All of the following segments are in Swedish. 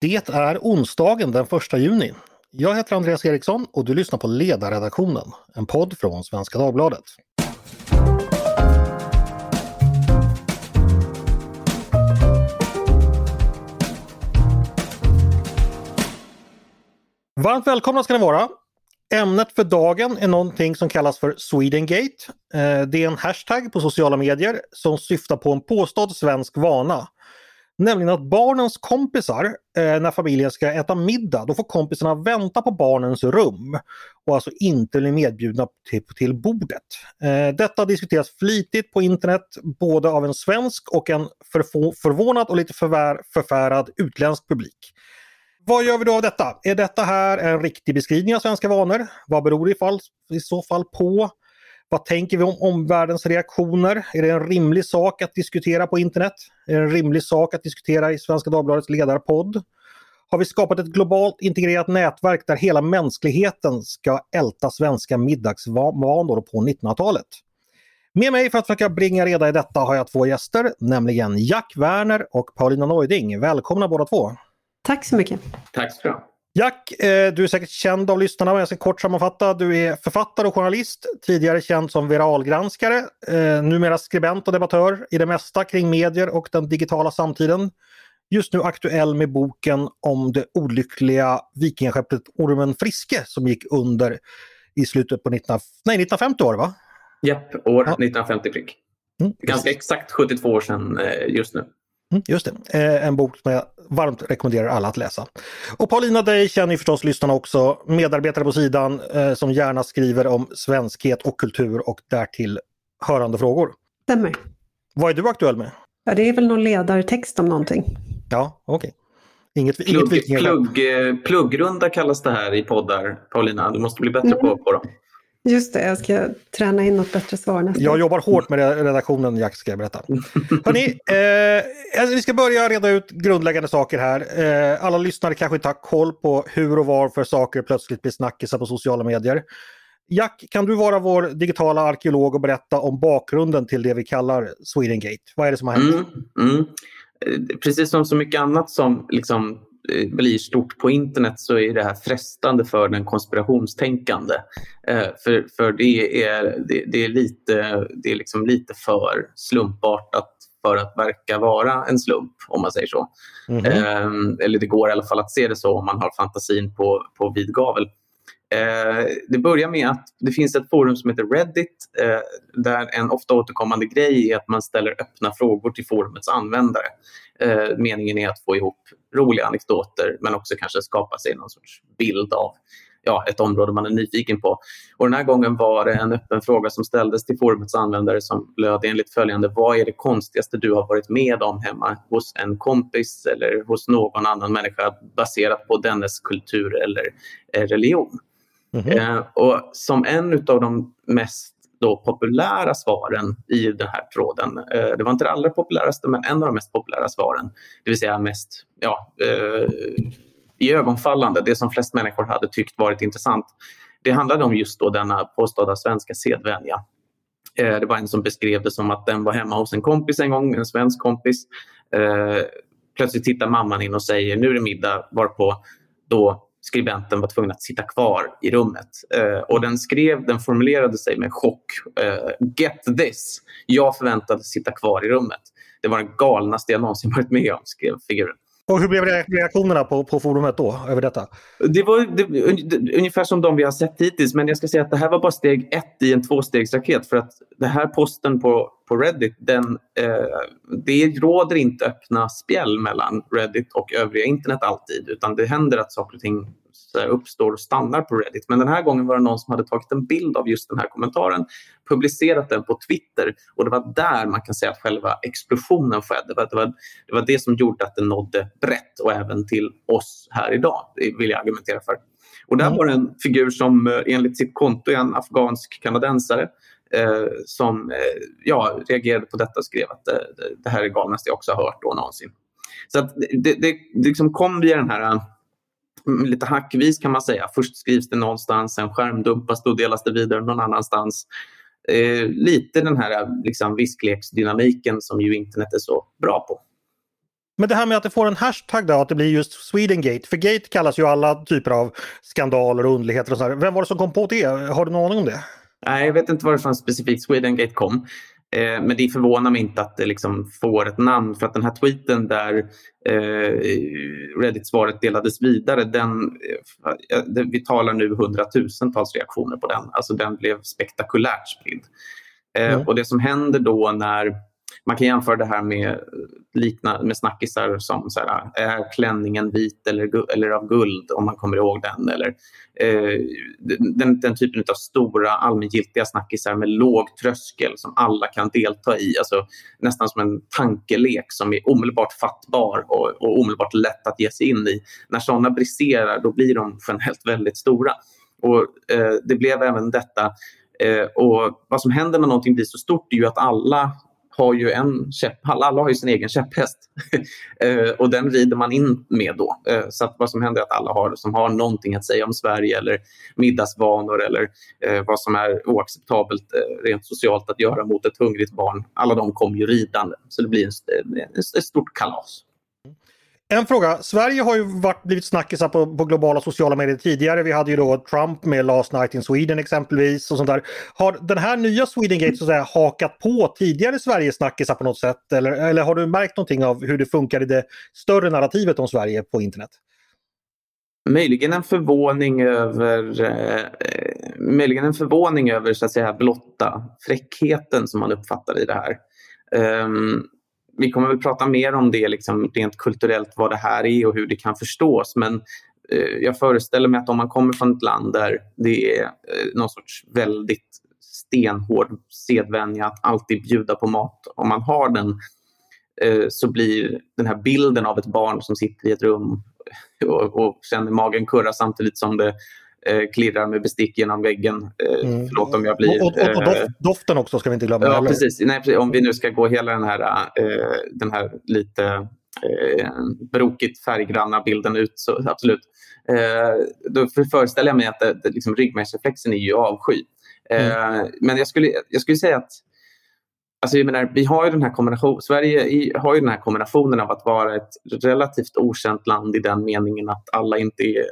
Det är onsdagen den 1 juni. Jag heter Andreas Eriksson och du lyssnar på Ledarredaktionen, en podd från Svenska Dagbladet. Varmt välkomna ska ni vara! Ämnet för dagen är någonting som kallas för Swedengate. Eh, det är en hashtag på sociala medier som syftar på en påstådd svensk vana Nämligen att barnens kompisar, eh, när familjen ska äta middag, då får kompisarna vänta på barnens rum och alltså inte bli medbjudna till, till bordet. Eh, detta diskuteras flitigt på internet både av en svensk och en förfå, förvånad och lite förvär, förfärad utländsk publik. Vad gör vi då av detta? Är detta här en riktig beskrivning av svenska vanor? Vad beror det i, fall, i så fall på? Vad tänker vi om omvärldens reaktioner? Är det en rimlig sak att diskutera på internet? Är det en rimlig sak att diskutera i Svenska Dagbladets ledarpodd? Har vi skapat ett globalt integrerat nätverk där hela mänskligheten ska älta svenska middagsvanor på 1900-talet? Med mig för att försöka bringa reda i detta har jag två gäster, nämligen Jack Werner och Paulina Neuding. Välkomna båda två! Tack så mycket! Tack så mycket! Jack, eh, du är säkert känd av lyssnarna, men jag ska kort sammanfatta. Du är författare och journalist, tidigare känd som viralgranskare, eh, numera skribent och debattör i det mesta kring medier och den digitala samtiden. Just nu aktuell med boken om det olyckliga vikingaskeppet Ormen Friske som gick under i slutet på 19, nej, 1950 år va? Japp, år ja. 1950 prick. Mm, Ganska exakt 72 år sedan eh, just nu. Mm, just det, eh, en bok som jag varmt rekommenderar alla att läsa. Och Paulina, dig känner ju förstås lyssnarna också, medarbetare på sidan eh, som gärna skriver om svenskhet och kultur och därtill hörande frågor. Stämmer. Vad är du aktuell med? Ja, det är väl någon ledartext om någonting. Ja, okej. Okay. Inget, plugg, inget plugg, eh, pluggrunda kallas det här i poddar, Paulina. Du måste bli bättre mm. på, på dem. Just det, jag ska träna in något bättre svar nästa Jag jobbar hårt med redaktionen, Jack, ska jag berätta. Hörrni, eh, alltså, vi ska börja reda ut grundläggande saker här. Eh, alla lyssnare kanske inte har koll på hur och varför saker plötsligt blir snackisar på sociala medier. Jack, kan du vara vår digitala arkeolog och berätta om bakgrunden till det vi kallar Swedengate? Vad är det som har hänt? Mm, mm. Eh, precis som så mycket annat som liksom Eh, blir stort på internet så är det här frestande för den konspirationstänkande. Eh, för, för det är, det, det, är, lite, det är liksom lite för slumpartat för att verka vara en slump, om man säger så. Mm -hmm. eller det går i alla fall att se det så om man har fantasin på, på vid gavel. Eh, det börjar med att det finns ett forum som heter Reddit eh, där en ofta återkommande grej är att man ställer öppna frågor till forumets användare. Eh, meningen är att få ihop roliga anekdoter men också kanske skapa sig någon sorts bild av ja, ett område man är nyfiken på. Och den här gången var det en öppen fråga som ställdes till forumets användare som löd enligt följande. Vad är det konstigaste du har varit med om hemma hos en kompis eller hos någon annan människa baserat på dennes kultur eller eh, religion? Mm -hmm. eh, och som en av de mest då populära svaren i den här tråden. Eh, det var inte det allra populäraste, men en av de mest populära svaren. Det vill säga mest ja, eh, i ögonfallande, det som flest människor hade tyckt varit intressant. Det handlade om just då denna påstådda svenska sedvänja. Eh, det var en som beskrev det som att den var hemma hos en kompis en gång, en svensk kompis. Eh, plötsligt tittar mamman in och säger nu är det middag, varpå då skribenten var tvungen att sitta kvar i rummet. Eh, och den skrev, den formulerade sig med chock. Eh, Get this! Jag förväntades sitta kvar i rummet. Det var det galnaste jag någonsin varit med om, skrev figuren. Och hur blev reaktionerna på, på forumet då över detta? Det var det, ungefär som de vi har sett hittills men jag ska säga att det här var bara steg ett i en tvåstegsraket för att den här posten på, på Reddit den, eh, det råder inte öppna spjäll mellan Reddit och övriga internet alltid utan det händer att saker och ting uppstår och stannar på Reddit. Men den här gången var det någon som hade tagit en bild av just den här kommentaren, publicerat den på Twitter och det var där man kan säga att själva explosionen skedde. Det var, det var det som gjorde att den nådde brett och även till oss här idag, vill jag argumentera för. Och där mm. var det en figur som eh, enligt sitt konto är en afghansk kanadensare eh, som eh, ja, reagerade på detta och skrev att det, det här är galnaste jag också har hört då någonsin. Så att det, det, det liksom kom via den här lite hackvis kan man säga. Först skrivs det någonstans, sen skärmdumpas det och delas det vidare någon annanstans. Eh, lite den här liksom, viskleksdynamiken som ju internet är så bra på. Men det här med att det får en hashtag då, att det blir just Swedengate. För gate kallas ju alla typer av skandaler och underligheter och sådär. Vem var det som kom på det? Har du någon aning om det? Nej, jag vet inte varifrån specifikt Swedengate kom. Eh, men det förvånar mig inte att det liksom får ett namn för att den här tweeten där eh, Reddit-svaret delades vidare, den, eh, vi talar nu hundratusentals reaktioner på den. Alltså den blev spektakulärt spridd. Eh, mm. Och det som händer då när man kan jämföra det här med, likna, med snackisar som så här, är klänningen vit eller, eller av guld om man kommer ihåg den. Eller, eh, den, den, typen av stora allmängiltiga snackisar med låg tröskel som alla kan delta i. Alltså, nästan som en tankelek som är omedelbart fattbar och, och omedelbart lätt att ge sig in i. När sådana briserar då blir de generellt väldigt stora. Och eh, Det blev även detta eh, och vad som händer när någonting blir så stort är ju att alla har ju en käpp, alla har ju sin egen käpphäst eh, och den rider man in med då. Eh, så att vad som händer är att alla har, som har någonting att säga om Sverige eller middagsvanor eller eh, vad som är oacceptabelt rent socialt att göra mot ett hungrigt barn. Alla de kommer ju ridande så det blir ett stort kalas. En fråga. Sverige har ju varit, blivit snackisar på, på globala sociala medier tidigare. Vi hade ju då Trump med Last Night in Sweden exempelvis. och sånt där. Har den här nya Swedengate så att säga, hakat på tidigare Sveriges snackisar på något sätt? Eller, eller har du märkt någonting av hur det funkar i det större narrativet om Sverige på internet? Möjligen en förvåning över, eh, möjligen en förvåning över så att säga, blotta fräckheten som man uppfattar i det här. Um, vi kommer väl prata mer om det liksom, rent kulturellt, vad det här är och hur det kan förstås. Men eh, jag föreställer mig att om man kommer från ett land där det är eh, någon sorts väldigt stenhård sedvänja att alltid bjuda på mat, om man har den eh, så blir den här bilden av ett barn som sitter i ett rum och, och känner magen kurra samtidigt som det klirrar med bestick genom väggen. Eh, mm. Förlåt om jag blir... Och, och, och doft, eh, doften också ska vi inte glömma. Ja, precis. Nej, om vi nu ska gå hela den här, eh, den här lite eh, brokigt färggranna bilden ut, så absolut. Eh, då föreställer jag mig att det, det, liksom, ryggmärgsreflexen är ju avsky. Eh, mm. Men jag skulle, jag skulle säga att Alltså jag menar, vi har ju den här kombination, Sverige har ju den här kombinationen av att vara ett relativt okänt land i den meningen att alla inte är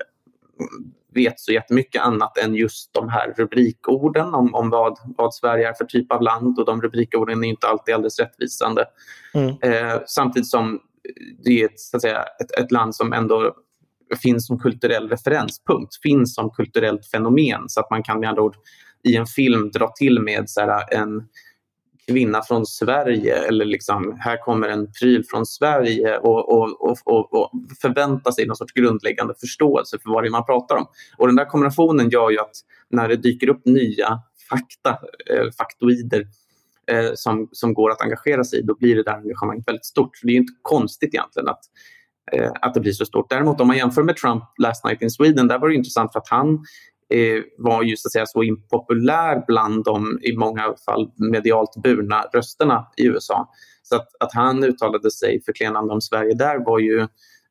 vet så jättemycket annat än just de här rubrikorden om, om vad, vad Sverige är för typ av land och de rubrikorden är inte alltid alldeles rättvisande. Mm. Eh, samtidigt som det är ett, så att säga, ett, ett, land som ändå finns som kulturell referenspunkt, finns som kulturellt fenomen så att man kan med andra ord i en film dra till med så här, en kvinna från Sverige eller liksom, här kommer en pryl från Sverige och, och, och, och, förvänta sig någon sorts grundläggande förståelse för vad det är man pratar om. Och den där kombinationen gör ju att när det dyker upp nya fakta, eh, faktoider eh, som, som går att engagera sig i, då blir det där engagemanget väldigt stort. Så det är inte konstigt egentligen att, eh, att det blir så stort. Däremot om man jämför med Trump Last Night in Sweden, där var det intressant för att han var ju så, att säga, så impopulär bland de i många fall medialt burna rösterna i USA. Så att, att han uttalade sig förklenande om Sverige där var ju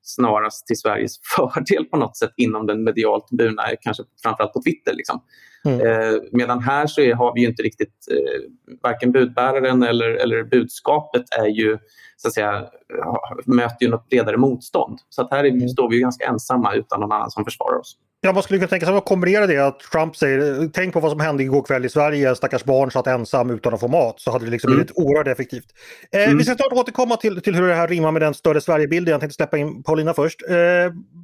snarast till Sveriges fördel på något sätt inom den medialt burna, kanske framförallt på Twitter. Liksom. Mm. Eh, medan här så är, har vi inte riktigt, eh, varken budbäraren eller, eller budskapet är ju, så att säga, möter ju något bredare motstånd. Så att här är, mm. står vi ju ganska ensamma utan någon annan som försvarar oss. Ja, man skulle kunna tänka sig att kombinera det att Trump säger tänk på vad som hände igår kväll i Sverige, stackars barn satt ensam utan att få mat. Så hade det liksom mm. blivit oerhört effektivt. Eh, mm. Vi ska snart återkomma till, till hur det här rimmar med den större Sverigebilden. Jag tänkte släppa in Paulina först. Eh,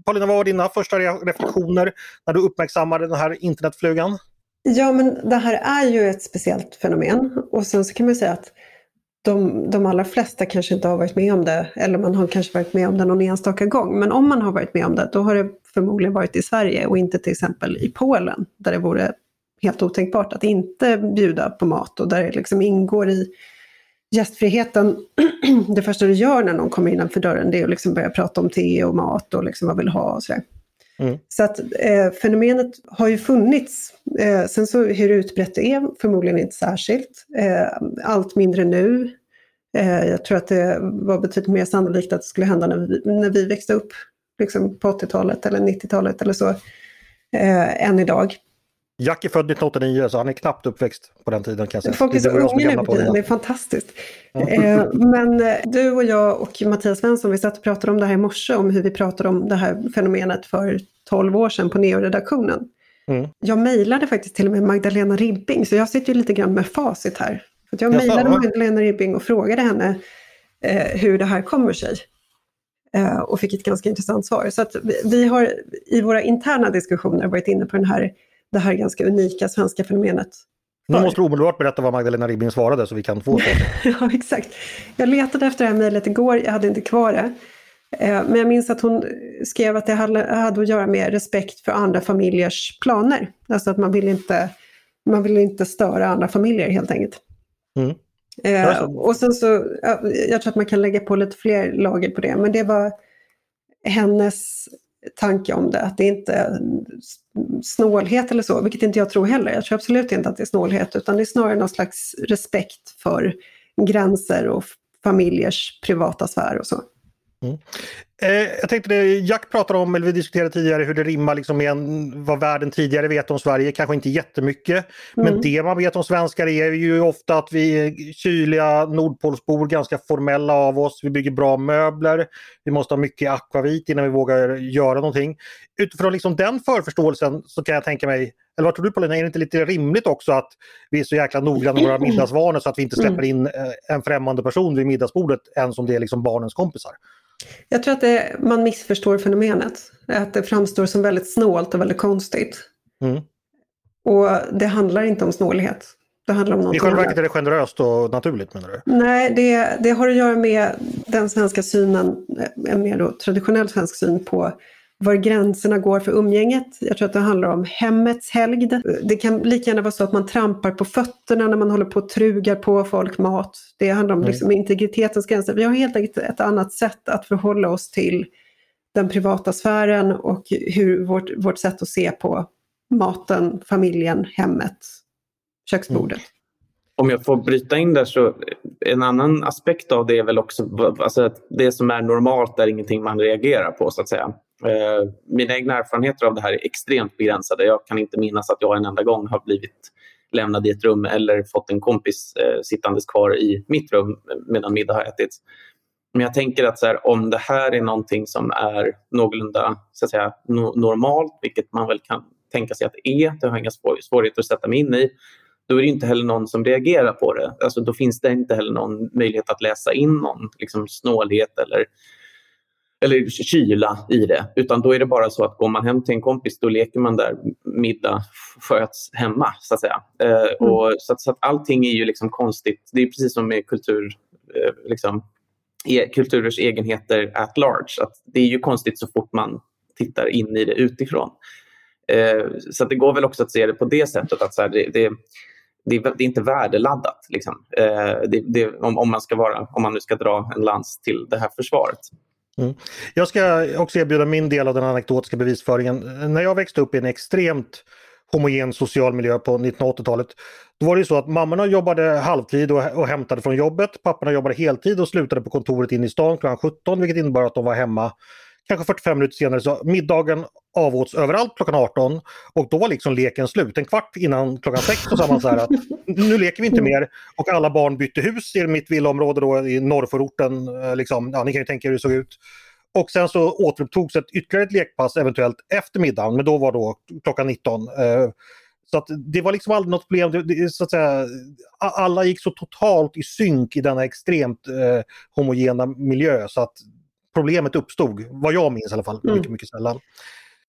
Paulina, vad var dina första reflektioner när du uppmärksammade den här internetflugan? Ja, men det här är ju ett speciellt fenomen och sen så kan man säga att de, de allra flesta kanske inte har varit med om det, eller man har kanske varit med om det någon enstaka gång. Men om man har varit med om det, då har det förmodligen varit i Sverige och inte till exempel i Polen, där det vore helt otänkbart att inte bjuda på mat och där det liksom ingår i gästfriheten. det första du gör när någon kommer innanför dörren det är att liksom börja prata om te och mat och liksom vad vill ha och sådär. Mm. Så att eh, fenomenet har ju funnits. Eh, sen så hur utbrett det är, förmodligen inte särskilt. Eh, allt mindre nu. Eh, jag tror att det var betydligt mer sannolikt att det skulle hända när vi, när vi växte upp liksom på 80-talet eller 90-talet eller så, eh, än idag. Jack är född 1989 så han är knappt uppväxt på den tiden. Kan jag säga. Folk är så unga nu det är fantastiskt. Eh, men eh, du och jag och Mattias Svensson, vi satt och pratade om det här i morse, om hur vi pratade om det här fenomenet för 12 år sedan på Neo-redaktionen. Mm. Jag mejlade faktiskt till och med Magdalena Ribbing, så jag sitter ju lite grann med facit här. För jag mejlade Magdalena Ribbing och frågade henne eh, hur det här kommer sig. Eh, och fick ett ganska intressant svar. Så vi har i våra interna diskussioner varit inne på den här, det här ganska unika svenska fenomenet. Nu måste du omedelbart berätta vad Magdalena Ribbing svarade så vi kan få det. ja, exakt. Jag letade efter det här mejlet igår, jag hade inte kvar det. Eh, men jag minns att hon skrev att det hade att göra med respekt för andra familjers planer. Alltså att man vill inte, man vill inte störa andra familjer helt enkelt. Mm. Eh, och sen så, jag tror att man kan lägga på lite fler lager på det, men det var hennes tanke om det, att det inte snålhet eller så, vilket inte jag tror heller. Jag tror absolut inte att det är snålhet, utan det är snarare någon slags respekt för gränser och familjers privata sfär och så. Mm. Eh, jag tänkte det Jack pratade om, eller vi diskuterade tidigare, hur det rimmar liksom med en, vad världen tidigare vet om Sverige. Kanske inte jättemycket, mm. men det man vet om svenskar är ju ofta att vi är kyliga nordpolsbor, ganska formella av oss. Vi bygger bra möbler. Vi måste ha mycket akvavit innan vi vågar göra någonting. Utifrån liksom den förförståelsen så kan jag tänka mig, eller vad tror du Paulina, är det inte lite rimligt också att vi är så jäkla noggranna med våra middagsvanor så att vi inte släpper in eh, en främmande person vid middagsbordet ens om det är liksom barnens kompisar? Jag tror att det, man missförstår fenomenet. Att det framstår som väldigt snålt och väldigt konstigt. Mm. Och det handlar inte om snålhet. Det handlar om I själva verket är det generöst och naturligt menar du? Nej, det, det har att göra med den svenska synen, en mer traditionell svensk syn på var gränserna går för umgänget. Jag tror att det handlar om hemmets helgd. Det kan lika gärna vara så att man trampar på fötterna när man håller på och trugar på folk mat. Det handlar om mm. liksom integritetens gränser. Vi har helt enkelt ett annat sätt att förhålla oss till den privata sfären och hur vårt, vårt sätt att se på maten, familjen, hemmet, köksbordet. Mm. Om jag får bryta in där så en annan aspekt av det är väl också alltså att det som är normalt är ingenting man reagerar på så att säga. Mm. Eh, mina egna erfarenheter av det här är extremt begränsade. Jag kan inte minnas att jag en enda gång har blivit lämnad i ett rum eller fått en kompis eh, sittandes kvar i mitt rum medan middag har ätits. Men jag tänker att så här, om det här är någonting som är någorlunda så att säga, no normalt, vilket man väl kan tänka sig att det är, det har inga svårigheter att sätta mig in i, då är det inte heller någon som reagerar på det. Alltså, då finns det inte heller någon möjlighet att läsa in någon liksom, snålhet eller eller kyla i det. Utan då är det bara så att går man hem till en kompis då leker man där middag sköts hemma så att säga. Eh, mm. och, så, att, så att allting är ju liksom konstigt. Det är precis som med kultur, eh, liksom, e kulturers egenheter at large. Att det är ju konstigt så fort man tittar in i det utifrån. Eh, så det går väl också att se det på det sättet att så här, det, det det är, det är, inte värdeladdat. Liksom. Eh, det, om, om, man ska vara, om man nu ska dra en lans till det här försvaret. Mm. Jag ska också erbjuda min del av den anekdotiska bevisföringen. När jag växte upp i en extremt homogen social miljö på 1980-talet. Då var det så att mammorna jobbade halvtid och, och hämtade från jobbet. Papporna jobbade heltid och slutade på kontoret in i stan klockan 17 vilket innebar att de var hemma kanske 45 minuter senare så middagen avåts överallt klockan 18 och då var liksom leken slut. En kvart innan klockan 6 så sa man så här att nu leker vi inte mer och alla barn bytte hus i mitt villaområde då i norrförorten. Eh, liksom, ja, ni kan ju tänka er hur det såg ut. Och sen så återupptogs ett ytterligare ett lekpass eventuellt efter middagen, men då var då klockan 19. Eh. Så att det var liksom aldrig något problem. Det, det, så att säga, alla gick så totalt i synk i denna extremt eh, homogena miljö så att problemet uppstod, vad jag minns i alla fall, mm. mycket, mycket sällan.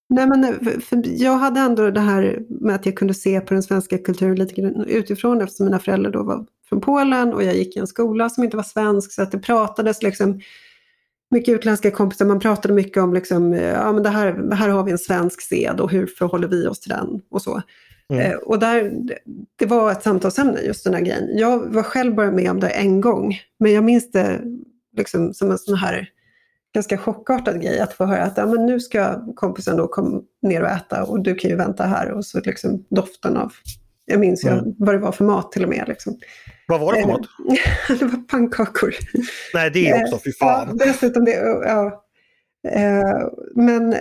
Nej, men jag hade ändå det här med att jag kunde se på den svenska kulturen lite utifrån eftersom mina föräldrar då var från Polen och jag gick i en skola som inte var svensk så att det pratades liksom mycket utländska kompisar, man pratade mycket om liksom, ja men det här, här har vi en svensk sed och hur förhåller vi oss till den och så. Mm. Eh, och där, det var ett samtalsämne just den här grejen. Jag var själv bara med om det en gång, men jag minns det liksom som en sån här ganska chockartad grej att få höra att ja, men nu ska kompisen då komma ner och äta och du kan ju vänta här och så liksom doften av, jag minns mm. jag vad det var för mat till och med. Liksom. Vad var det för mat? det var pannkakor. Nej det är också, fy fan. Ja, dessutom det, ja. Eh, men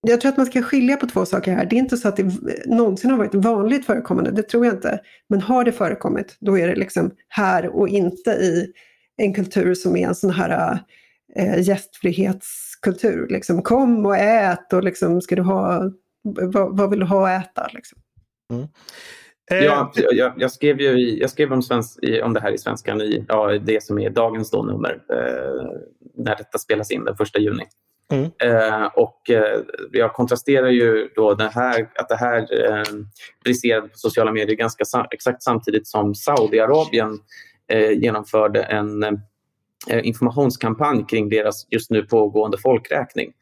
jag tror att man ska skilja på två saker här. Det är inte så att det någonsin har varit vanligt förekommande, det tror jag inte. Men har det förekommit, då är det liksom här och inte i en kultur som är en sån här äh, gästfrihetskultur. Liksom, kom och ät och liksom, ska du ha, vad, vad vill du ha att äta? Liksom. Mm. Ja, eh, jag, jag, skrev ju i, jag skrev om, svensk, om det här i Svenskan i ja, det som är dagens då nummer eh, när detta spelas in den första juni. Mm. Eh, och eh, jag kontrasterar ju då det här, att det här eh, briserade på sociala medier ganska sa exakt samtidigt som Saudiarabien eh, genomförde en eh, Eh, informationskampanj kring deras just nu pågående folkräkning.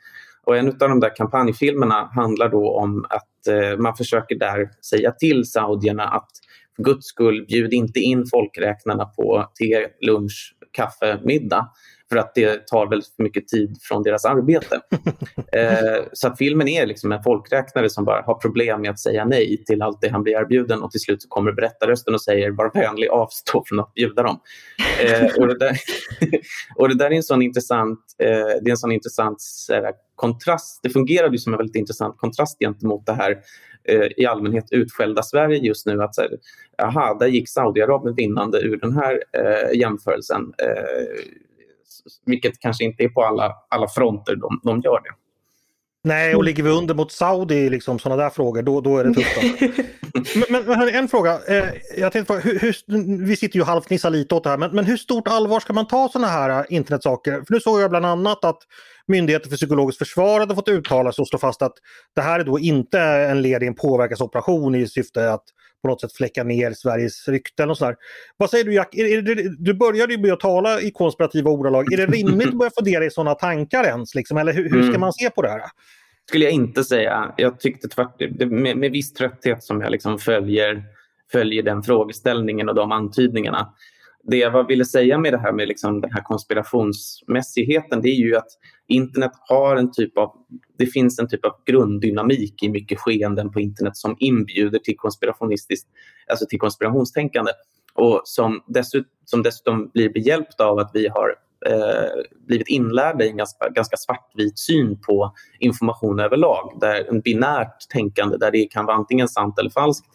Och en av de där kampanjfilmerna handlar då om att eh, man försöker där säga till saudierna att för guds skull, bjud inte in folkräknarna på te, lunch, kaffe, middag för att det tar väldigt mycket tid från deras arbete. eh, så att filmen är liksom en folkräknare som bara har problem med att säga nej till allt det han blir erbjuden och till slut så kommer berättarrösten och säger var vänlig avstå från att bjuda dem. Eh, och, det där, och det där är en sån intressant, eh, det är en sån intressant här, kontrast. Det fungerade som en väldigt intressant kontrast gentemot det här eh, i allmänhet utskällda Sverige just nu. att så här, Aha, där gick Saudiarabien vinnande ur den här eh, jämförelsen. Eh, vilket kanske inte är på alla, alla fronter de, de gör det. Nej, och ligger vi under mot Saudi, liksom sådana där frågor, då, då är det tufft. men, men, en fråga, eh, jag tänkte hur, hur, vi sitter ju halvknissar lite åt det här, men, men hur stort allvar ska man ta sådana här eh, internetsaker? För nu såg jag bland annat att Myndigheten för psykologiskt försvar hade fått uttala sig och slå fast att det här är då inte en led i en påverkansoperation i syfte att på något sätt fläcka ner Sveriges rykte. Och sådär. Vad säger du Jack? Är, är det, du började ju med att tala i konspirativa ordalag. Är det rimligt att börja fundera i sådana tankar ens? Liksom? Eller hur, hur ska mm. man se på det här? skulle jag inte säga. Jag tyckte tvärtom, med, med viss trötthet som jag liksom följer, följer den frågeställningen och de antydningarna. Det jag ville säga med det här med liksom den här konspirationsmässigheten det är ju att internet har en typ av, det finns en typ av grunddynamik i mycket skeenden på internet som inbjuder till konspirationistiskt, alltså till konspirationstänkande och som dessutom, som dessutom blir behjälpt av att vi har eh, blivit inlärda i en ganska, ganska svartvit syn på information överlag. Där en binärt tänkande där det kan vara antingen sant eller falskt.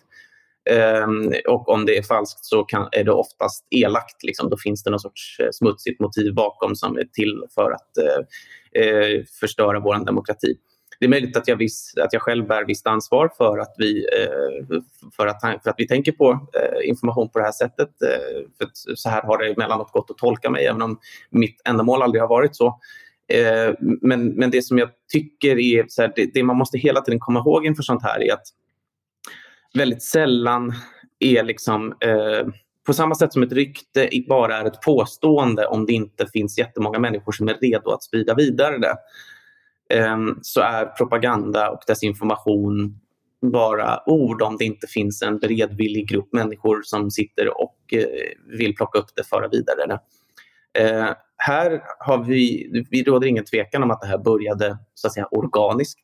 Eh, och om det är falskt så kan, är det oftast elakt. Liksom. Då finns det någon sorts eh, smutsigt motiv bakom som är till för att eh, eh, förstöra vår demokrati det är möjligt att jag, viss, att jag själv bär visst ansvar för att vi, eh, för att, för att vi tänker på eh, information på det här sättet. Eh, för så här har det emellanåt gått att tolka mig, även om mitt ändamål aldrig har varit så. Men, men det som jag tycker är, så här, det, det man måste hela tiden komma ihåg inför sånt här är att väldigt sällan är liksom eh, på samma sätt som ett rykte bara är ett påstående om det inte finns jättemånga människor som är redo att sprida vidare det eh, så är propaganda och desinformation bara ord om det inte finns en beredvillig grupp människor som sitter och eh, vill plocka upp det och föra vidare det. Eh, här har vi, vi råder ingen tvekan om att det här började så att säga organiskt.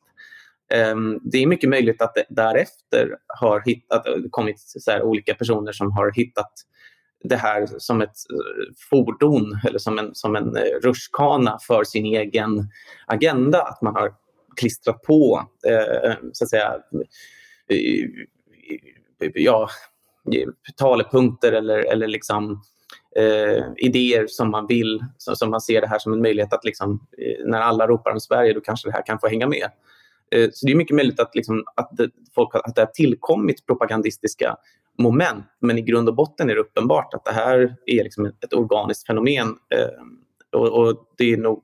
Ehm, det är mycket möjligt att det därefter har hittat, kommit så här, olika personer som har hittat det här som ett eh, fordon eller som en, som en ruskana rutschkana för sin egen agenda. Att man har klistrat på eh, så att säga, ja, talepunkter eller, eller liksom, eh, idéer som man vill, som, som, man ser det här som en möjlighet att liksom, när alla ropar om Sverige då kanske det här kan få hänga med. Eh, så det är mycket möjligt att, liksom, att, det, folk, att det har tillkommit propagandistiska moment. Men i grund och botten är det uppenbart att det här är liksom ett organiskt fenomen. Eh, och, och, det är nog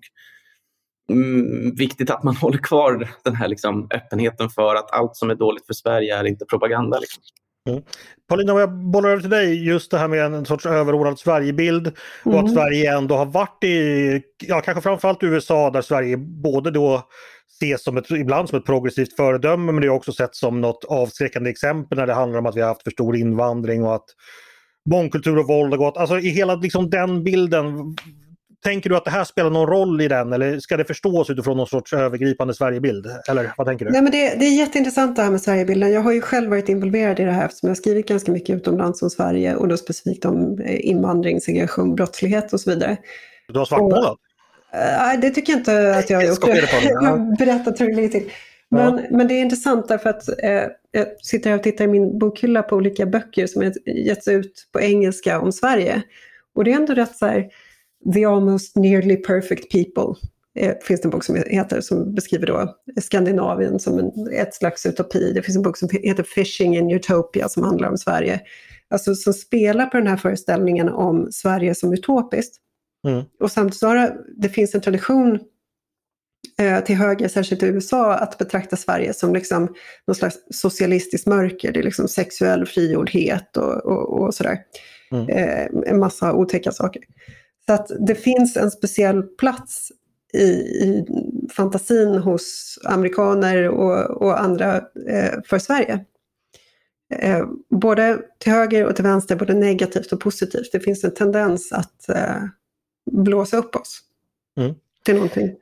mm, viktigt att man håller kvar den här liksom, öppenheten för att allt som är dåligt för Sverige är inte propaganda. Liksom. Mm. Paulina, om jag bollar över till dig, just det här med en sorts överordnad Sverigebild och mm. att Sverige ändå har varit i, ja kanske framförallt USA där Sverige både då ses som ett, ibland som ett progressivt föredöme men det är också sett som något avskräckande exempel när det handlar om att vi har haft för stor invandring och att mångkultur och våld har gått. Alltså i hela liksom, den bilden, tänker du att det här spelar någon roll i den eller ska det förstås utifrån någon sorts övergripande Sverigebild? Eller vad tänker du? Nej, men det, det är jätteintressant det här med Sverigebilden. Jag har ju själv varit involverad i det här eftersom jag har skrivit ganska mycket utomlands om Sverige och då specifikt om eh, invandring, segregation, brottslighet och så vidare. Du har svartmålat? Nej, det tycker jag inte att jag har gjort. Jag har berättat hur det ligger till. Men, ja. men det är intressant därför att eh, jag sitter här och tittar i min bokhylla på olika böcker som getts ut på engelska om Sverige. Och det är ändå rätt så här, The almost nearly perfect people. Eh, finns det en bok som heter som beskriver då Skandinavien som en, ett slags utopi. Det finns en bok som heter Fishing in Utopia som handlar om Sverige. Alltså som spelar på den här föreställningen om Sverige som utopiskt. Mm. Och samtidigt har det, det finns en tradition eh, till höger, särskilt i USA, att betrakta Sverige som liksom någon slags socialistiskt mörker. Det är liksom sexuell frigjordhet och, och, och sådär. Mm. Eh, en massa otäcka saker. Så att det finns en speciell plats i, i fantasin hos amerikaner och, och andra eh, för Sverige. Eh, både till höger och till vänster, både negativt och positivt. Det finns en tendens att eh, blåsa upp oss mm. till någonting.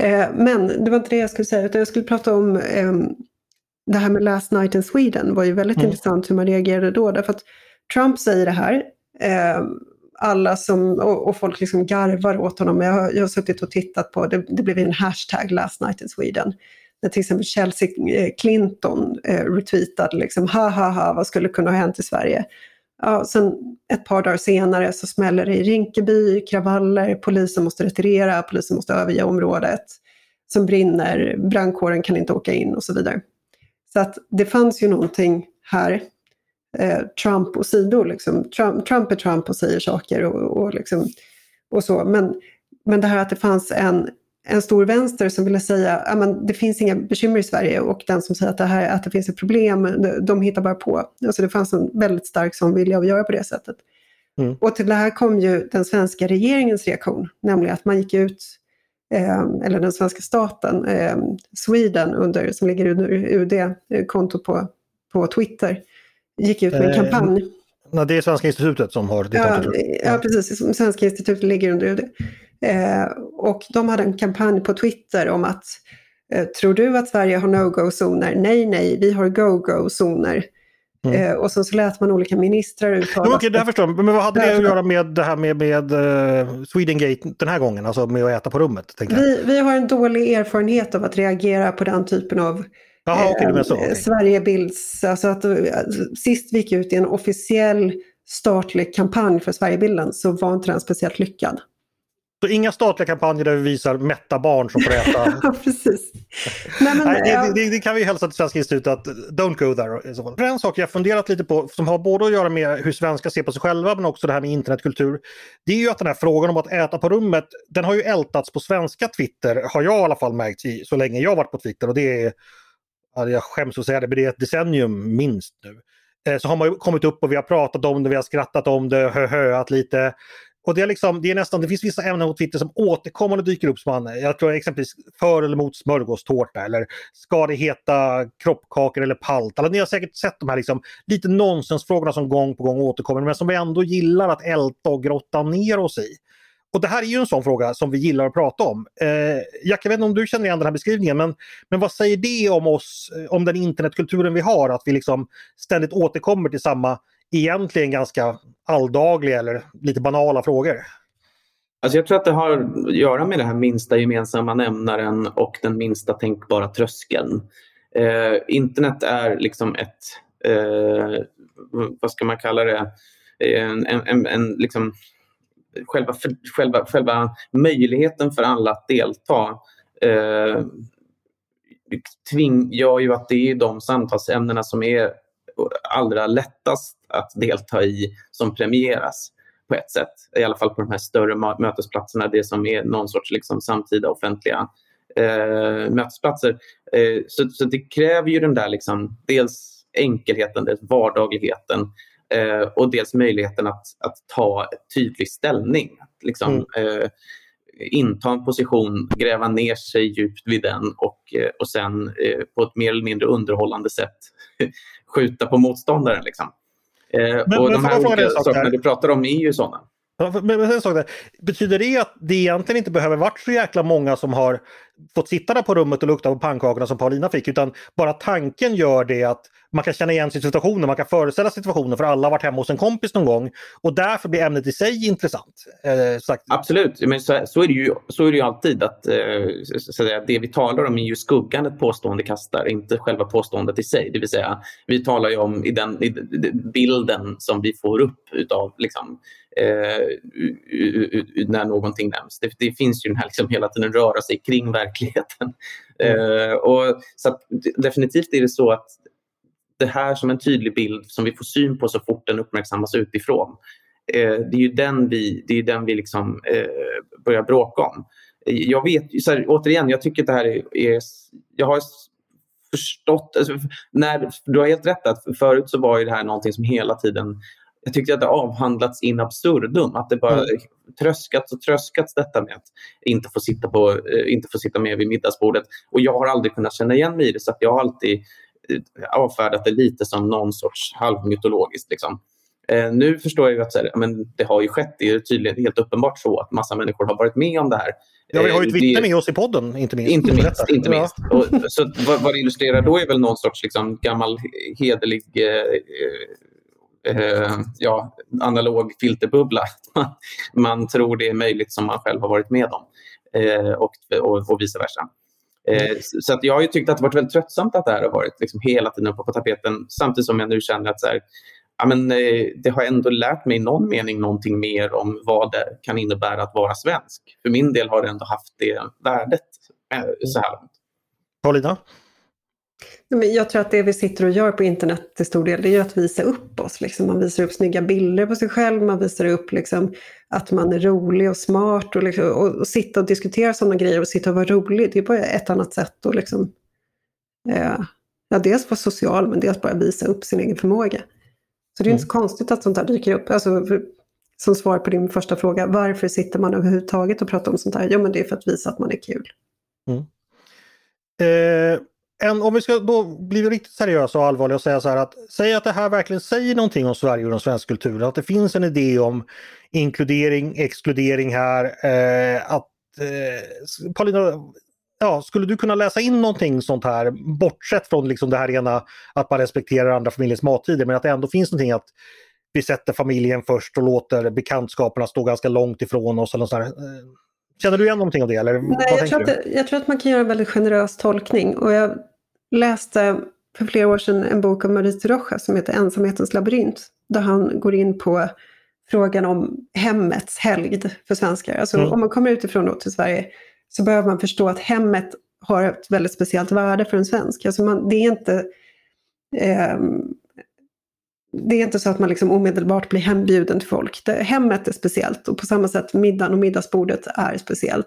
Eh, men det var inte det jag skulle säga, utan jag skulle prata om ehm, det här med Last Night in Sweden. Det var ju väldigt mm. intressant hur man reagerade då, därför att Trump säger det här. Ehm, alla som, och, och, folk liksom garvar åt honom. Jag har, jag har suttit och tittat på, det, det blev en hashtag Last Night in Sweden. När till exempel Chelsea eh, Clinton eh, retweetade liksom, ha ha ha, vad skulle kunna ha hänt i Sverige? Ja, sen ett par dagar senare så smäller det i Rinkeby, kravaller, polisen måste retirera, polisen måste överge området som brinner, brandkåren kan inte åka in och så vidare. Så att det fanns ju någonting här eh, Trump och sidor. Liksom. Trump, Trump är Trump och säger saker och, och, liksom, och så. Men, men det här att det fanns en, en stor vänster som ville säga att det finns inga bekymmer i Sverige och den som säger att det, här, att det finns ett problem, de, de hittar bara på. Alltså det fanns en väldigt stark sån vilja att göra på det sättet. Mm. Och till det här kom ju den svenska regeringens reaktion, nämligen att man gick ut, eh, eller den svenska staten, eh, Sweden, under, som ligger under UD-konto på, på Twitter, gick ut med en eh, kampanj. Nej, det är Svenska institutet som har det ja, ja, precis. Svenska institutet ligger under UD. Eh, och de hade en kampanj på Twitter om att eh, Tror du att Sverige har no-go-zoner? Nej, nej, vi har go-go-zoner. Mm. Eh, och sen så lät man olika ministrar uttala Okej, det här förstår jag. Men vad hade det att göra med det här med, med uh, Swedengate den här gången? Alltså med att äta på rummet? Vi, vi har en dålig erfarenhet av att reagera på den typen av Jaha, okay, så, okay. Sverigebilds, alltså att sist vi gick ut i en officiell statlig kampanj för Sverigebilden så var inte den speciellt lyckad. Så inga statliga kampanjer där vi visar mätta barn som får äta? precis. Nej, men, Nej, det, det, det, kan vi hälsa till Svenska institutet att don't go there. En sak jag funderat lite på som har både att göra med hur svenskar ser på sig själva men också det här med internetkultur. Det är ju att den här frågan om att äta på rummet den har ju ältats på svenska Twitter har jag i alla fall märkt i, så länge jag varit på Twitter och det är jag skäms att säga det, men det är ett decennium minst nu. Eh, så har man kommit upp och vi har pratat om det, vi har skrattat om det, hö höat lite. Och det är, liksom, det är nästan, det finns vissa ämnen på Twitter som återkommande dyker upp som man, jag tror exempelvis för eller mot smörgåstårta eller ska det heta kroppkakor eller palt? Alltså, ni har säkert sett de här liksom, lite nonsensfrågorna som gång på gång återkommer men som vi ändå gillar att älta och grotta ner oss i. Och det här är ju en sån fråga som vi gillar att prata om. Eh, Jack, jag vet inte om du känner igen den här beskrivningen, men, men vad säger det om oss, om den internetkulturen vi har, att vi liksom ständigt återkommer till samma, egentligen ganska alldagliga eller lite banala frågor? Alltså jag tror att det har att göra med det här minsta gemensamma nämnaren och den minsta tänkbara tröskeln. Eh, internet är liksom ett, eh, vad ska man kalla det, eh, en, en, en, en liksom själva, själva, själva möjligheten för alla att delta eh, tving, gör ju att det är de samtalsämnena som är allra lättast att delta i som premieras på ett sätt. I alla fall på de här större mötesplatserna, det som är någon sorts liksom samtida offentliga eh, mötesplatser. Eh, så, så, det kräver ju den där liksom, dels enkelheten, dels vardagligheten eh, och dels möjligheten att, att ta tydlig ställning. Liksom, mm. Inta en position, gräva ner sig djupt vid den och, eh, och sen eh, på ett mer eller mindre underhållande sätt skjuta på motståndaren. Liksom. Eh, men, och men, de här olika sakerna du pratar om är ju sådana. Men, men en sak där. Betyder det att det egentligen inte behöver varit så jäkla många som har fått sitta där på rummet och lukta på pannkakorna som Paulina fick utan bara tanken gör det att man kan känna igen sig i situationen, man kan föreställa situationen för alla har varit hemma hos en kompis någon gång och därför blir ämnet i sig intressant. Eh, sagt. Absolut, men så, så, är det ju, så är det ju alltid att, eh, så att det vi talar om är ju skuggan ett påstående kastar, inte själva påståendet i sig. Det vill säga, vi talar ju om i den, i bilden som vi får upp utav liksom, eh, när någonting nämns. Det, det, finns ju den här liksom hela tiden röra sig kring verkligheten. Mm. Eh, och, så definitivt är det så att det här som en tydlig bild som vi får syn på så fort den uppmärksammas utifrån. Eh, det är ju den vi, det är den vi liksom, eh, börjar bråka om. Jag vet, så här, återigen, jag tycker att det här är, är jag har förstått, alltså, när, du har helt rätt att förut så var det här någonting som hela tiden jag tyckte att det avhandlats in absurdum. Att det bara mm. tröskats och tröskats detta med att inte få, sitta på, eh, inte få sitta med vid middagsbordet. Och jag har aldrig kunnat känna igen mig i det så jag har alltid eh, avfärdat det lite som någon sorts halvmytologiskt. Liksom. Eh, nu förstår jag att här, men det har ju skett. Det är tydligen helt uppenbart så att massa människor har varit med om det här. Ja, vi har ju ett vittne med oss i podden, inte minst. Inte minst. Inte minst. Ja. Och, så vad, vad det illustrerar då är väl någon sorts liksom, gammal hederlig eh, eh, ja, analog filterbubbla. man tror det är möjligt som man själv har varit med om eh, och, och, och vice versa. Eh, så att jag har tyckt att det varit väldigt tröttsamt att det här har varit liksom hela tiden uppe på tapeten samtidigt som jag nu känner att så här, ja, men, eh, det har ändå lärt mig i någon mening någonting mer om vad det kan innebära att vara svensk. För min del har det ändå haft det värdet eh, så här långt. Paulina? Jag tror att det vi sitter och gör på internet till stor del, det är att visa upp oss. Liksom. Man visar upp snygga bilder på sig själv, man visar upp liksom, att man är rolig och smart. Och, liksom, och, och sitta och diskutera sådana grejer och sitta och vara rolig, det är bara ett annat sätt att liksom, eh, ja, dels vara social men dels bara visa upp sin egen förmåga. Så det är mm. inte så konstigt att sånt här dyker upp. Alltså, för, som svar på din första fråga, varför sitter man överhuvudtaget och pratar om sånt här? Jo, men det är för att visa att man är kul. Mm. Eh, en, om vi ska då bli riktigt seriösa och allvarliga och säga så här att säga att det här verkligen säger någonting om Sverige och den svenska kulturen. Att det finns en idé om inkludering, exkludering här. Eh, att, eh, Paulina, ja, skulle du kunna läsa in någonting sånt här bortsett från liksom det här ena att man respekterar andra familjens mattider men att det ändå finns någonting att vi sätter familjen först och låter bekantskaperna stå ganska långt ifrån oss. Eller sånt Känner du igen någonting av det? Eller Nej, jag tror, att, jag tror att man kan göra en väldigt generös tolkning. Och jag läste för flera år sedan en bok av Mauricio Rojas som heter Ensamhetens labyrint. Där han går in på frågan om hemmets helgd för svenskar. Alltså mm. om man kommer utifrån då till Sverige så behöver man förstå att hemmet har ett väldigt speciellt värde för en svensk. Alltså man, det är inte eh, det är inte så att man liksom omedelbart blir hembjuden till folk. Det, hemmet är speciellt och på samma sätt middagen och middagsbordet är speciellt.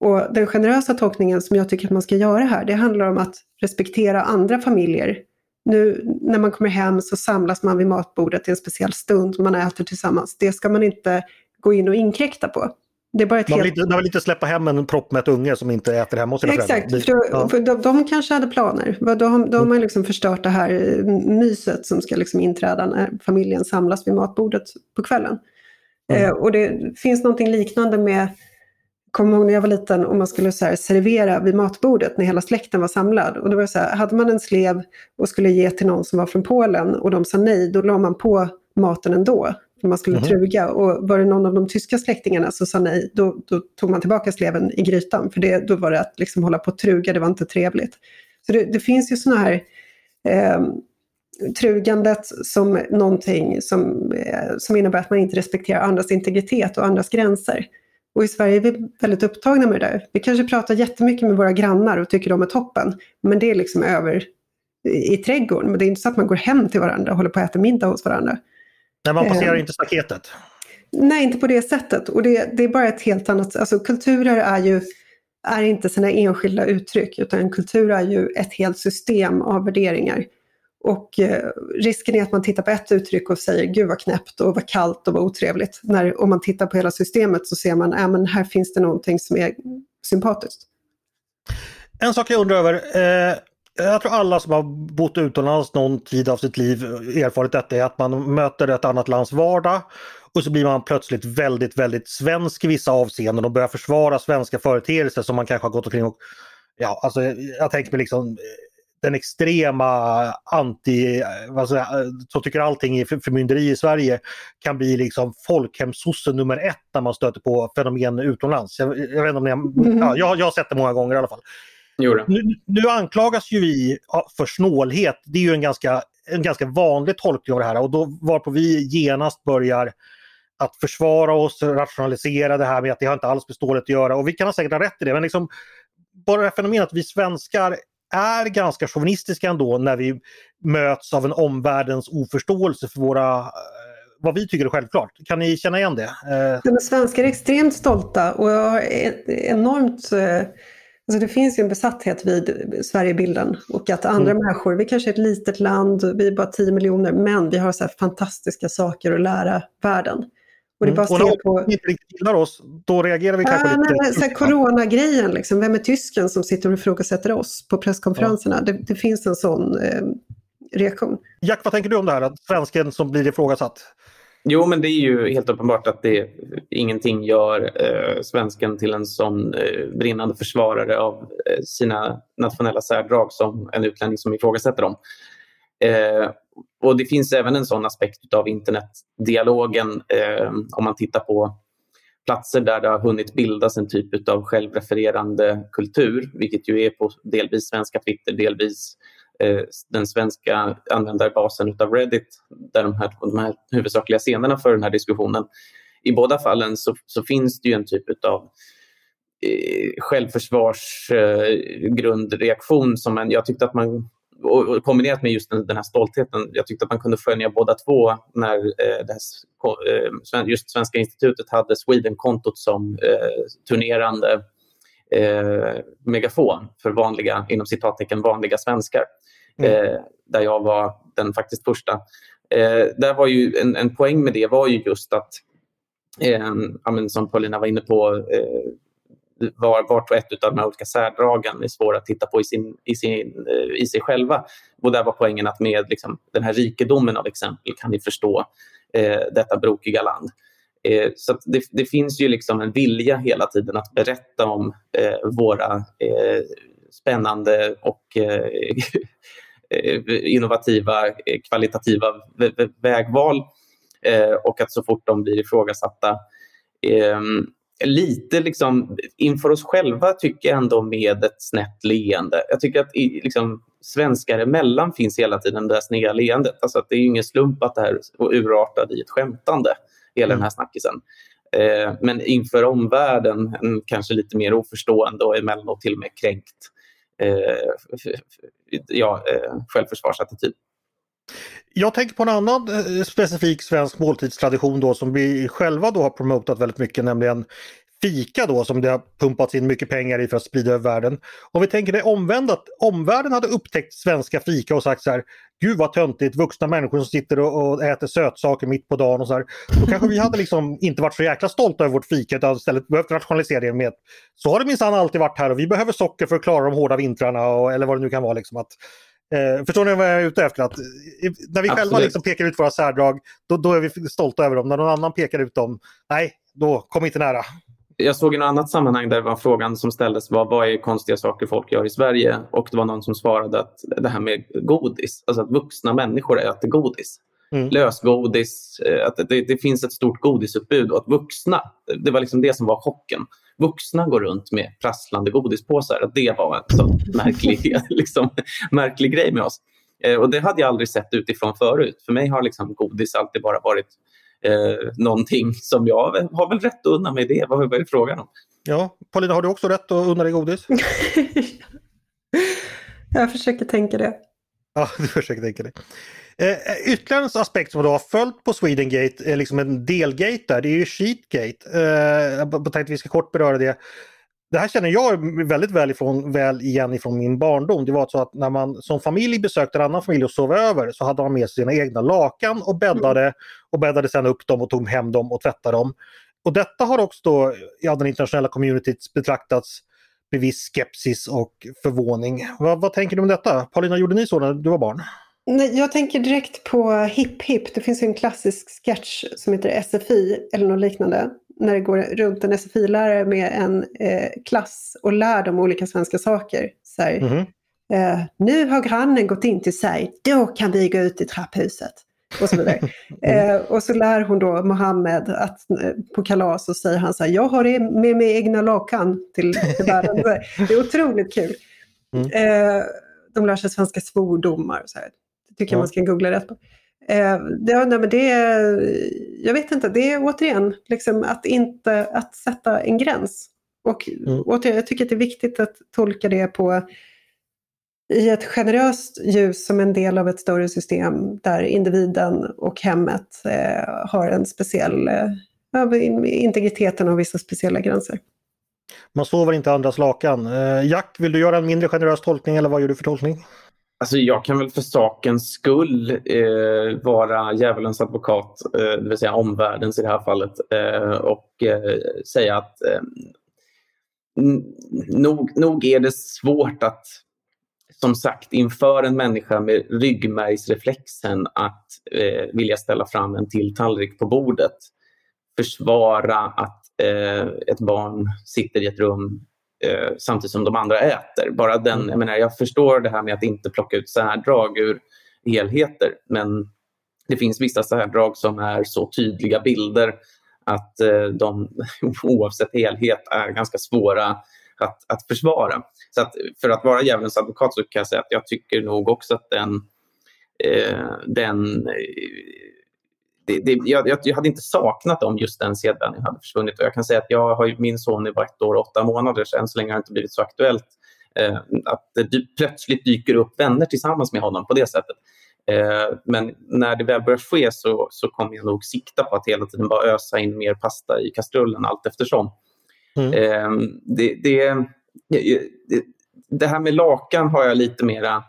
Och den generösa tolkningen som jag tycker att man ska göra här, det handlar om att respektera andra familjer. Nu när man kommer hem så samlas man vid matbordet i en speciell stund, man äter tillsammans. Det ska man inte gå in och inkräkta på. Det är bara ett man, vill helt... inte, man vill inte släppa hem en proppmätt unge som inte äter hemma hos sina Exakt, föräldrar. Exakt, ja. för de, de, kanske hade planer. Då, har, då har man liksom förstört det här myset som ska liksom inträda när familjen samlas vid matbordet på kvällen. Mm. Eh, och det finns någonting liknande med kommer ihåg när jag var liten och man skulle så servera vid matbordet när hela släkten var samlad. Och det var så här, hade man en slev och skulle ge till någon som var från Polen och de sa nej, då la man på maten ändå. För man skulle mm. truga. Och var det någon av de tyska släktingarna som sa nej, då, då tog man tillbaka sleven i grytan. För det, då var det att liksom hålla på och truga, det var inte trevligt. Så det, det finns ju sådana här eh, trugandet som någonting som, eh, som innebär att man inte respekterar andras integritet och andras gränser. Och i Sverige är vi väldigt upptagna med det där. Vi kanske pratar jättemycket med våra grannar och tycker de är toppen. Men det är liksom över i trädgården. Men det är inte så att man går hem till varandra och håller på att äta middag hos varandra. Nej, man passerar eh, inte staketet. Nej, inte på det sättet. Och det, det, är bara ett helt annat... Alltså kulturer är ju är inte sina enskilda uttryck utan kultur är ju ett helt system av värderingar. Och eh, risken är att man tittar på ett uttryck och säger gud vad knäppt och vad kallt och vad otrevligt. När, om man tittar på hela systemet så ser man att äh, här finns det någonting som är sympatiskt. En sak jag undrar över. Eh, jag tror alla som har bott utomlands någon tid av sitt liv erfarit detta är att man möter ett annat lands vardag och så blir man plötsligt väldigt, väldigt svensk i vissa avseenden och börjar försvara svenska företeelser som man kanske har gått omkring och... Ja, alltså jag tänker mig liksom den extrema anti, säger, som tycker allting är förmynderi i Sverige kan bli liksom folkhemssosse nummer ett när man stöter på fenomen utomlands. Jag, jag vet inte om ni har, mm. ja, jag, jag har sett det många gånger i alla fall. Nu, nu, anklagas ju vi för snålhet. Det är ju en ganska, en ganska vanlig tolkning av det här och då varpå vi genast börjar att försvara oss, rationalisera det här med att det har inte alls med snålhet att göra och vi kan ha säkert ha rätt i det men liksom bara det här fenomenet att vi svenskar är ganska chauvinistiska ändå när vi möts av en omvärldens oförståelse för våra eh, vad vi tycker är självklart. Kan ni känna igen det? Eh, ja, svenskar är extremt stolta och jag har enormt eh, Alltså det finns ju en besatthet vid Sverigebilden och att andra mm. människor, vi kanske är ett litet land, vi är bara 10 miljoner, men vi har så fantastiska saker att lära världen. Och, det mm. bara och när på... inte riktigt gillar oss, då reagerar vi kanske lite... Nej, så här, coronagrejen, liksom. vem är tysken som sitter och ifrågasätter oss på presskonferenserna? Ja. Det, det, finns en sån eh, reaktion. Jack, vad tänker du om det här, att svensken som blir ifrågasatt? Jo, men det är ju helt uppenbart att det, ingenting gör eh, svensken till en sån eh, brinnande försvarare av eh, sina nationella särdrag som en utlänning som ifrågasätter dem. Eh, och det finns även en sån aspekt av internetdialogen eh, om man tittar på platser där det har hunnit bildas en typ av självrefererande kultur, vilket ju är på delvis svenska Twitter, delvis eh, den svenska användarbasen av Reddit, där de här, de här huvudsakliga scenerna för den här diskussionen. I båda fallen så, så finns det ju en typ av eh, självförsvarsgrundreaktion eh, som en, jag tyckte att man och, kombinerat med just den, den, här stoltheten. Jag tyckte att man kunde skönja båda två när eh, det här, eh, just Svenska institutet hade Sweden-kontot som eh, turnerande eh, megafon för vanliga, inom citattecken, vanliga svenskar. Mm. Där jag var den faktiskt första. Där var ju en, en poäng med det var ju just att, eh, som Paulina var inne på, var, vart och ett av de här olika särdragen är svåra att titta på i, sin, i, sin, eh, i sig själva. Och där var poängen att med liksom, den här rikedomen av exempel kan ni förstå eh, detta brokiga land. Eh, så det, det, finns ju liksom en vilja hela tiden att berätta om eh, våra eh, spännande och eh, eh innovativa, eh, kvalitativa vägval och att så fort de blir ifrågasatta ehm, lite liksom inför oss själva tycker jag ändå med ett snett leende. Jag tycker att liksom, svenskar emellan finns hela tiden det där sneda leendet. Alltså att det är ingen slump att det här urartade i ett skämtande, hela mm. den här snackisen. Eh, men inför omvärlden en kanske lite mer oförstående och emellanåt till och med kränkt eh, ja, eh, självförsvarsattityd. Jag tänker på en annan eh, specifik svensk måltidstradition då som vi själva då har promotat väldigt mycket, nämligen fika då som det har pumpats in mycket pengar i för att sprida över världen. Om vi tänker det omvända, att omvärlden hade upptäckt svenska fika och sagt så här Gud vad töntigt, vuxna människor som sitter och, och äter sötsaker mitt på dagen och så här. Då kanske vi hade liksom inte varit så jäkla stolta över vårt fika utan istället behövt rationalisera det med så har det minsann alltid varit här och vi behöver socker för att klara de hårda vintrarna och, eller vad det nu kan vara. Liksom, att, Eh, förstår ni vad jag är ute efter? Att, när vi Absolut. själva liksom pekar ut våra särdrag, då, då, är vi stolta över dem. När någon annan pekar ut dem, nej, då kom inte nära. Jag såg i något annat sammanhang där var frågan som ställdes var vad är konstiga saker folk gör i Sverige? Och det var någon som svarade att det här med godis, alltså att vuxna människor äter godis. Mm. Lösgodis, eh, att det, det, finns ett stort godisutbud och att vuxna, det var liksom det som var chocken vuxna går runt med prasslande godispåsar. Att det var en sån märklig, liksom, märklig grej med oss. Eh, och det hade jag aldrig sett utifrån förut. För mig har liksom godis alltid bara varit eh, någonting som jag har väl rätt att unna mig det. Vad är det frågan om? Ja, Paulina, har du också rätt att unna dig godis? jag försöker tänka det. Ja, du försöker tänka det. Eh, ytterligare en aspekt som då har följt på Swedengate, är liksom en delgate där, det är ju Sheetgate. Eh, jag tänkte att vi ska kort beröra det. Det här känner jag väldigt väl, ifrån, väl igen ifrån min barndom. Det var så att när man som familj besökte en annan familj och sov över så hade man med sig sina egna lakan och bäddade och bäddade sedan upp dem och tog hem dem och tvättade dem. Och detta har också då i den internationella communityt betraktats med viss skepsis och förvåning. Vad, vad tänker du om detta? Paulina, gjorde ni så när du var barn? Nej, jag tänker direkt på Hipp Hipp. Det finns en klassisk sketch som heter SFI eller något liknande. När det går runt en SFI-lärare med en eh, klass och lär dem olika svenska saker. Så här, Mhm. eh, nu har grannen gått in till sig, då kan vi gå ut i trapphuset. Och så vidare. eh, och så lär hon då Mohammed att eh, på kalas så säger han så här, jag har det med mig egna lakan till, till världen. Det är otroligt kul. Mm. Eh, de lär sig svenska svordomar. Och så här. Tycker Ja. man ska googla rätt på. Eh, det, nej, men det jag vet inte, det är återigen liksom att inte att sätta en gräns. Och Mm. återigen, jag tycker att det är viktigt att tolka det på i ett generöst ljus som en del av ett större system där individen och hemmet eh, har en speciell, eh, integriteten har vissa speciella gränser. Man sover inte andras lakan. Eh, Jack, vill du göra en mindre generös tolkning eller vad gör du för tolkning? Alltså jag kan väl för sakens skull eh, vara djävulens advokat, eh, det vill säga omvärldens i det här fallet, eh, och eh, säga att eh, nog, nog är det svårt att, som sagt, inför en människa med ryggmärgsreflexen att eh, vilja ställa fram en till tallrik på bordet, försvara att eh, ett barn sitter i ett rum eh, samtidigt som de andra äter. Bara den, jag, menar, jag förstår det här med att inte plocka ut särdrag ur helheter, men det finns vissa särdrag som är så tydliga bilder att eh, de oavsett helhet är ganska svåra att, att försvara. Så att för att vara djävulens advokat så kan jag säga att jag tycker nog också att den, eh, den eh, det, det, jag, jag, hade inte saknat om just den sedvänjan hade försvunnit. Och jag kan säga att jag har min son är bara ett år och åtta månader, så än så länge har det inte blivit så aktuellt eh, att det plötsligt dyker upp vänner tillsammans med honom på det sättet. Eh, men när det väl börjar ske så, så kommer jag nog sikta på att hela tiden bara ösa in mer pasta i kastrullen allt eftersom. Mm. Eh, det, det, det, det här med lakan har jag lite mera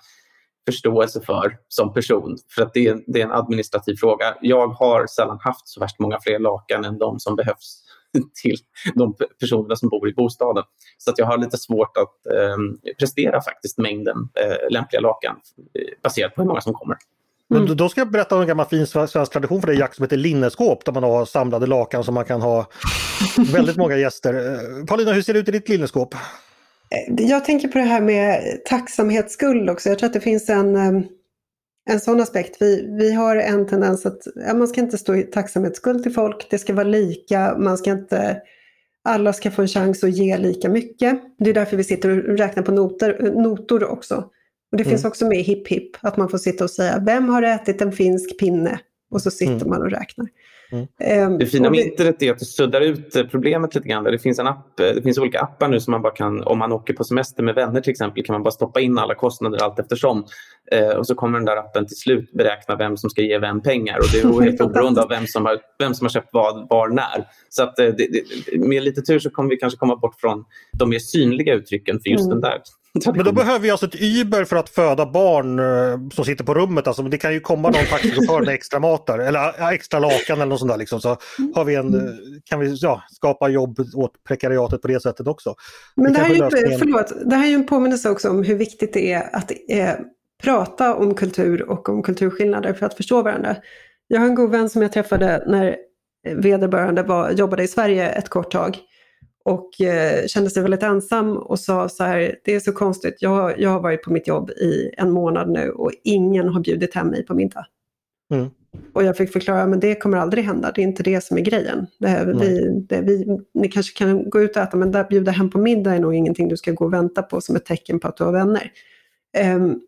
förståelse för som person. För att det är, det är en administrativ fråga. Jag har sällan haft så värst många fler lakan än de som behövs till de pe- personerna som bor i bostaden. Så att jag har lite svårt att eh, prestera faktiskt mängden eh, lämpliga lakan eh, baserat på hur många som kommer. Men då- ska jag berätta om en gammal fin sven- svensk tradition för det Jack som heter linneskåp där man har samlade lakan som man kan ha väldigt många gäster. Eh, Paulina, hur ser det ut i ditt linneskåp? Jag tänker på det här med tacksamhetsskuld också. Jag tror att det finns en, eh, en sån aspekt. Vi, vi har en tendens att ja, man ska inte stå i tacksamhetsskuld till folk. Det ska vara lika. Man ska inte, alla ska få en chans att ge lika mycket. Det är därför vi sitter och räknar på noter, notor också. Och det finns Mm. också med i Hipp Hipp att man får sitta och säga vem har ätit en finsk pinne? Och så sitter Mm. man och räknar. Mm. Ehm, Det fina med det- internet är att det suddar ut eh, problemet lite grann. Det finns, en app, eh, det finns olika appar nu som man bara kan, om man åker på semester med vänner till exempel, kan man bara stoppa in alla kostnader allt eftersom. Eh, och så kommer den där appen till slut beräkna vem som ska ge vem pengar. Och det är helt oberoende av vem som har, vem som har köpt vad, var, när. Så att, eh, det, det, med lite tur så kommer vi kanske komma bort från de mer synliga uttrycken för just Mm. den där Men då behöver vi alltså ett Uber för att föda barn eh, som sitter på rummet. Alltså, det kan ju komma någon taxichaufför med extra mat där, eller extra lakan eller något sånt där. Liksom. Så har vi en, eh, kan vi ja, skapa jobb åt prekariatet på det sättet också. Men det Det här, är ju, förlåt, det här är ju en påminnelse också om hur viktigt det är att eh, prata om kultur och om kulturskillnader för att förstå varandra. Jag har en god vän som jag träffade när vederbörande var, jobbade i Sverige ett kort tag och eh, kände sig väldigt ensam och sa så här, det är så konstigt, jag, jag har varit på mitt jobb i en månad nu och ingen har bjudit hem mig på middag. Mm. Och jag fick förklara, men det kommer aldrig hända, det är inte det som är grejen. Det här, vi, det, vi, ni kanske kan gå ut och äta, men där bjuda hem på middag är nog ingenting du ska gå och vänta på som ett tecken på att du har vänner. Um,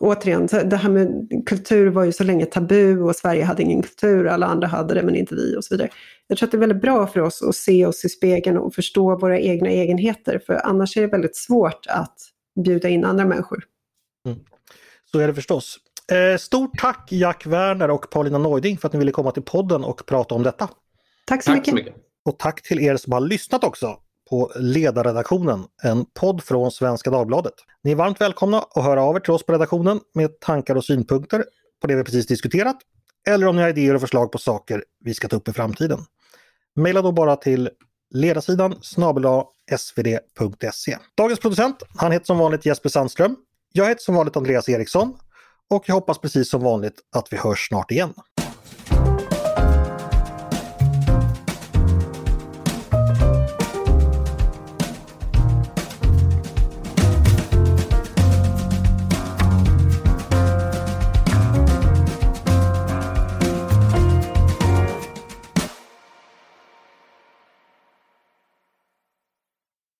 återigen, det här med kultur var ju så länge tabu och Sverige hade ingen kultur, alla andra hade det men inte vi och så vidare. Jag tror att det är väldigt bra för oss att se oss i spegeln och förstå våra egna egenheter, för annars är det väldigt svårt att bjuda in andra människor. Så är det förstås. Eh, stort tack Jack Werner och Paulina Neuding för att ni ville komma till podden och prata om detta. Tack så Tack mycket. så mycket. Och tack till er som har lyssnat också på Ledarredaktionen, en podd från Svenska Dagbladet. Ni är varmt välkomna att höra av er till oss på redaktionen med tankar och synpunkter på det vi precis diskuterat eller om ni har idéer och förslag på saker vi ska ta upp i framtiden. Maila då bara till ledarsidan snabel svd.se. Dagens producent, han heter som vanligt Jesper Sandström. Jag heter som vanligt Andreas Eriksson och jag hoppas precis som vanligt att vi hörs snart igen.